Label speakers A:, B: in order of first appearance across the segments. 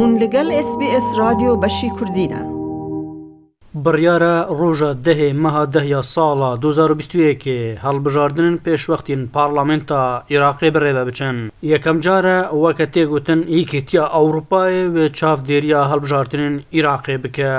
A: بوون لەگەڵ SسBS رادیۆ بەشی کوردینە. بڕیارە ڕۆژە دەهێ مەها دەهیا ساڵە 2021ێ هەڵبژاردنن پێشوەختین پارلامنتا عێراقی بڕێبە بچن یەکەم جارە وەکە تێگوتن ئیکتیا ئەوروپای وێ چاودێریا هەڵبژاردنن عێراقی بکە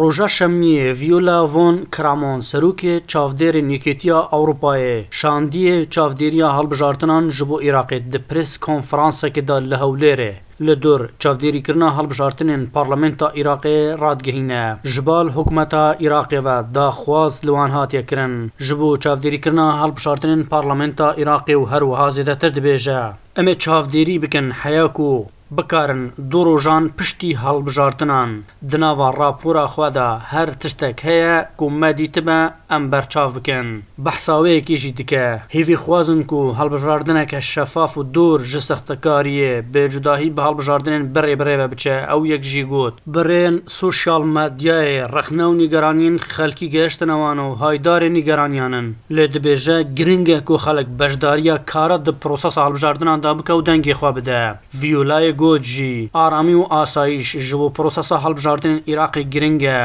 A: ڕۆژە شەمیە ڤیۆلا ڤۆن کرامۆن سەرروکێ چاودێرن یەکێتیا ئەوروپایە شاندیە چاودێریا هەڵبژارتنان ji بۆ عێراقێت دە پرس کۆنفرانسەکەدا لە هەولێرێ li dur çavdêrîkirina halbijartinên parlamenta Iraqê radgehîne. Ji bal hikûmeta Iraqê ve daxwaz li wan hatiye kirin. Ji bo çavdêrîkirina halbijartinên parlamenta Iraqê û her wiha zêdetir dibêje. Em ê çavdêrî bikin heya ku bikarin du rojan piştî halbijartinan di nava rapora xwe de her tiştek heye ku me dîtime em berçav bikin behsa wêyekê jî dike hêvî xwazin ku halbijartineke şeffaf û dûr ji sextekariyê bêcudahî bi halbijartinên berê birê ve biçe ew yek jî got birên sosyal medyayê rexne û nîgeraniyên xelkî gehiştin ewan û haydarê nîgeraniyanin lê dibêje giring e ku xelek bejdariya kara di prosa halbijartinan da bike û dengê xwe bide vîolayê گۆجی ئارامی و ئاساyiش ji بۆ پرۆسەسا هەڵبژاردن عێراقی گرنگە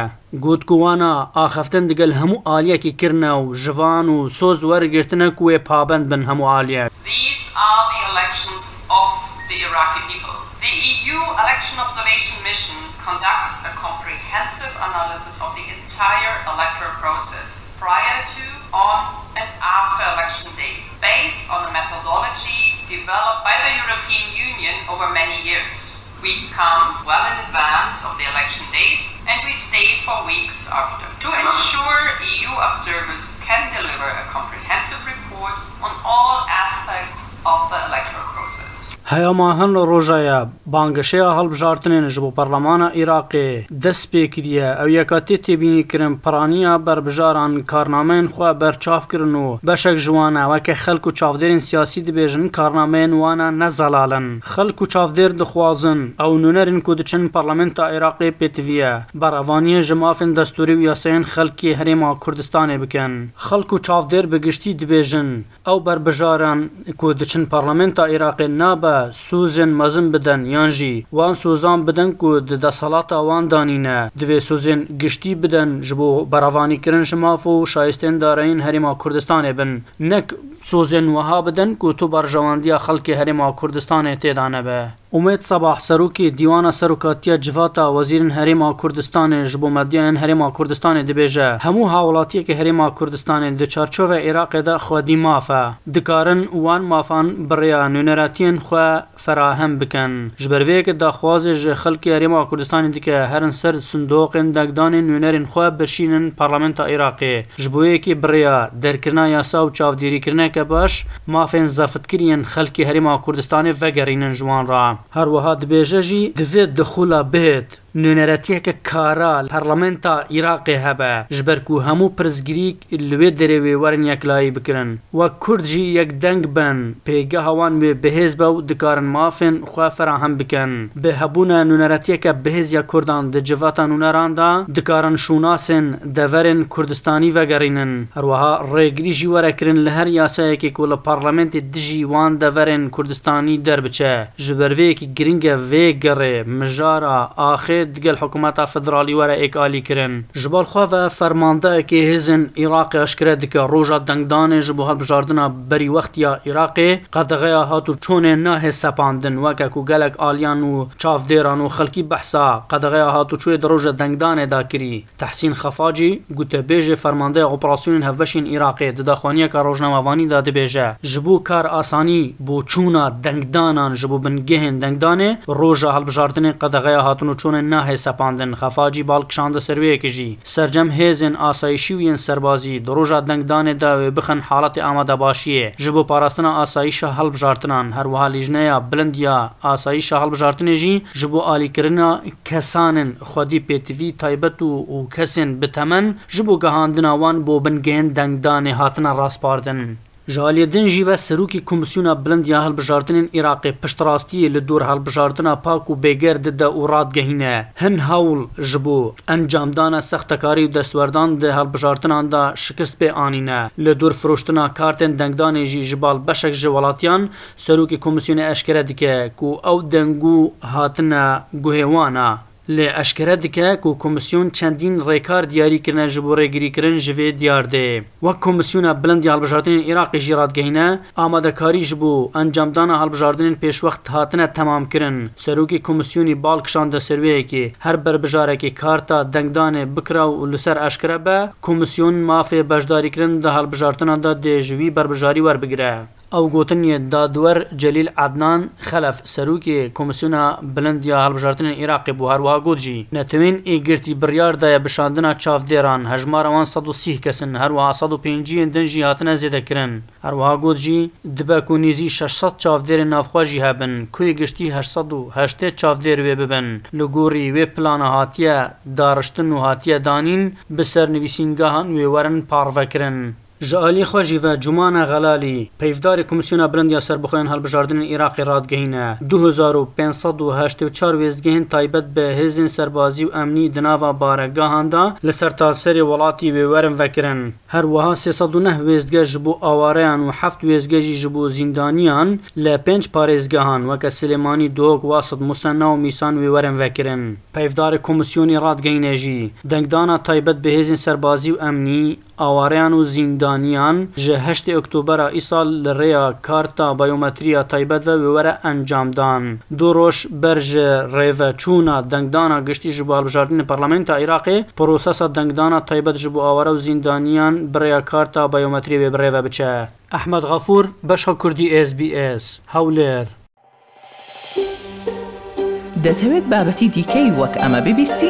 A: گوتکووانە ئاخەفتن دەگەل هەموو ئالیەکی کردنە و ژڤان و سۆز وەرگرتنە کوێ پابند بن هەموو ئالیە. The EU e election observation mission conducts a comprehensive analysis of the entire electoral process prior to, on, and after election day based on a methodology developed by the European Union over many years. We come well in advance of the election days and we stay for weeks after. To ensure EU observers can deliver a comprehensive report on all aspects of the electoral process. هیا ماهن روژایا بانگشیا هەڵبژارتنێن ji بۆ پەرلەمانە عێراقێ دەست پێکریە ئەو یەکەتی تێبینی کردن پرانیا بربژاران کارنامەیان خوا بەرچافکردن و بەشێک ژوانە وەکە خەلک و چاودێرین سیاسی دەبێژن کارنامەیان وانە نەزەلالن خەلک و چاودێر دخوازن ئەو نوونەرین کو دچن پەرلەمنتا عێراقی پێتویە بەڕەوانیە ژ مافین دەستوری و یاسەن خەلکی هەرێما کوردستانێ بکەن خەلک و چاودێر بەگشتی دبێژن ئەو بربژاران کو دچن پەرلەمنتا عێراقی نابە xwe sozên mezin bidin yan jî wan sozan bidin ku di desalata wan danîne divê sozên giştî bidin ji bo berevanîkirin ji maf û şayestên darayên Herêma Kurdistanê bin nek سوزن وها بدن کو تو برجواندیا خلک هرما کوردستان ته دانه به امید صباح سروکی دیوان سروکاتیا جواتا وزیر هرما کوردستان جبو مدین هرما کوردستان د بیجه همو حوالاتی که هرما کوردستان د چارچوب عراق د خودی مافه د کارن وان مافان بریا نونراتین خو فراهم بکن جبروی که د خواز ج خلک هرما کوردستان د که هرن سر صندوق دگدان نونرین خو بشینن پارلمنت عراق جبوی که بریا درکنه یاسا او چاودیری کرنه neke baş mafên zafitkiryên xelkê Herêma Kurdistanê vegerînin ji wan re. Her wiha dibêje jî divê dixula bihêt نونەتیەکە کارا پەرلەمەنتا عراقی هەبە ژبەرکو هەموو پرزگریک لێ دەرەوێ وەرن یەکلایی بکرن وە کوردجی یەک دەنگ بن پێگە هەوان وێ بەهێز بە و دکارن مافن خوا فراهم بکەن بە هەبوونە نونەتیەکە بەهێزیە کوردان دجیڤاتان نونەراندا دکارن شوناسن دەڤەرن کوردستانی veggerînin هەروەها ڕێگریژی وەرەکردن لە هەر یاسایەکی کو لە پارلمەنتی دژی وان دەڤەرن کوردستانی دەربچە ji berveyekî giringê vê gerê mijara axê دگل حکومتا فدرالی وره اکالی کرن جبال خو و فرمانده کی هزن عراق اشکره دک روزا دنگدان جبو هب جاردنا بری وخت یا عراق قدغه هاتو چون نه سپاندن وک کو گلک آلیان و چاف دیران و خلکی بحثا قدغه هاتو چوی دروزا دنگدان دا کری تحسین خفاجی گوته بیج فرمانده اپراسیون هفشین عراق د دخوانی کا روزنامه‌وانی داده بیجه جبو کار آسانی بو چونا دنگدانان جبو بنگهن دنگدانه روزا هلب جاردن قدغه هاتو چون نه سپاندن خفاجی بالکشاند سروی کجی سرجم هیزن آسایشی و ین سربازی دروژا دنگدان دا و بخن حالت آماده باشیه جبو پاراستنا آسایش حلب جارتنان هر وها لیجنیا بلندیا آسایش حلب جارتنه جی جبو آلی کرنا کسانن خودی پیتوی تایبت و کسن بتمن جبو گهاندنا وان بو بنگین دنگدان هاتنا راست پاردن Jalêdin jî ve Serokî Komîsyona Bilind ya Hilbijartinên Iraqê piştrastiyê li dor hilbijartina pak û bêger dide û radgehîne. Hin hewl ji bo encamdana sextekarî û destwerdan di hilbijartinan da şikist pê anîne. Li dor firoştina kartên dengdanê jî ji bal beşek ji welatiyan Serokî Komîsyona eşkere dike ku ew dengû hatine guhêwana. لێ ئەشکرە دکە و کۆمسیون چەندین ڕێکار دیاریکردن ji بۆ ڕێگریکردن ji vê دیاردێ وەک کۆمسیونە بلندی هەڵبژاردنین عێراقی ژیراتگەینە ئامادەکاری ji بوو ئەنجامدانە هەڵبژاردنین پێشوەخت هاتنە تەمامkirin سەرۆکی کۆمسیونی بالکشاندە سروەیەکی هەر بربژارێکی کارتا دەنگدانێ بکرا و لەسەر ئەشکرە بە کۆمسیون مافێ بەشداریکردن دە هەڵبژاردنان دا دێژوی بربژاری وەربگرە او گوتنی دادور جلیل عدنان خلف سروکی کمیسیونا بلند یا هلبژارتن عراق بو هروها گوت جی نتوین ای گرتی بریار دای بشاندنا چاف دیران هجمار وان 130 کسن هروها 150 دن جی هاتن زیده کرن هروها گوت جی دبکو نیزی 600 چاف دیر نافخوا جی هبن کوی گشتی 808 چاف دیر وی ببن لگوری وی پلان هاتیه دارشتن و هاتیه دانین بسر نویسینگاهان وی ورن پاروکرن Ji alî xwe jî ve Cumana Xelalî, peyvdarê Komîsyona Birindiya Serbixweyên Helbijartinên Iraqê radgehîne. 2584 wêzgehên taybet bi hêzên serbazî û emnî di nava baregahan da li sertaserê welatî wê werin vekirin. Her wiha 309 wêzgeh ji bo awareyan û heft wêzgeh jî ji bo zîndaniyan li pênc parêzgehan weke Silêmanî Dog, Wasit, Musenna û Mîsan wê werin vekirin. Peyvdarê Komîsyonê radgehîne jî dengdana taybet bi hêzên serbazî û emnî ئاوارەیان و زیندانیان ji هشتê ئۆکتۆبەرا ئیسال li rêya karta bayometriya taybet ve wêwere encamdan Du roj ber ji rêveçûna dengdana giştî ji balbijartinê parlamenta Iraqê prosesa dengdana taybet ji bo awara û zindaniyan birêya karta bayometriya wê birêve biçe. Ehmed Gafur beşa Kurdî SBS Hewlêr. دەتەوێت بابەتی دیکەی وەک ئەمە ببیستی؟